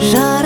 Ra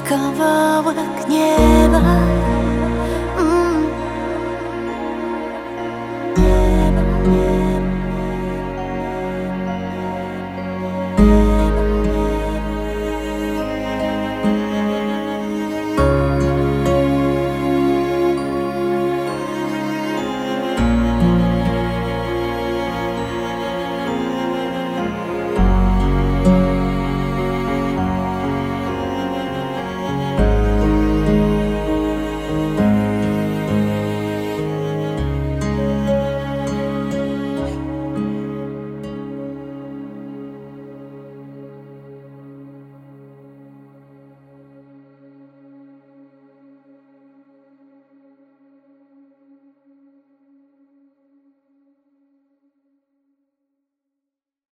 kawałek nieba.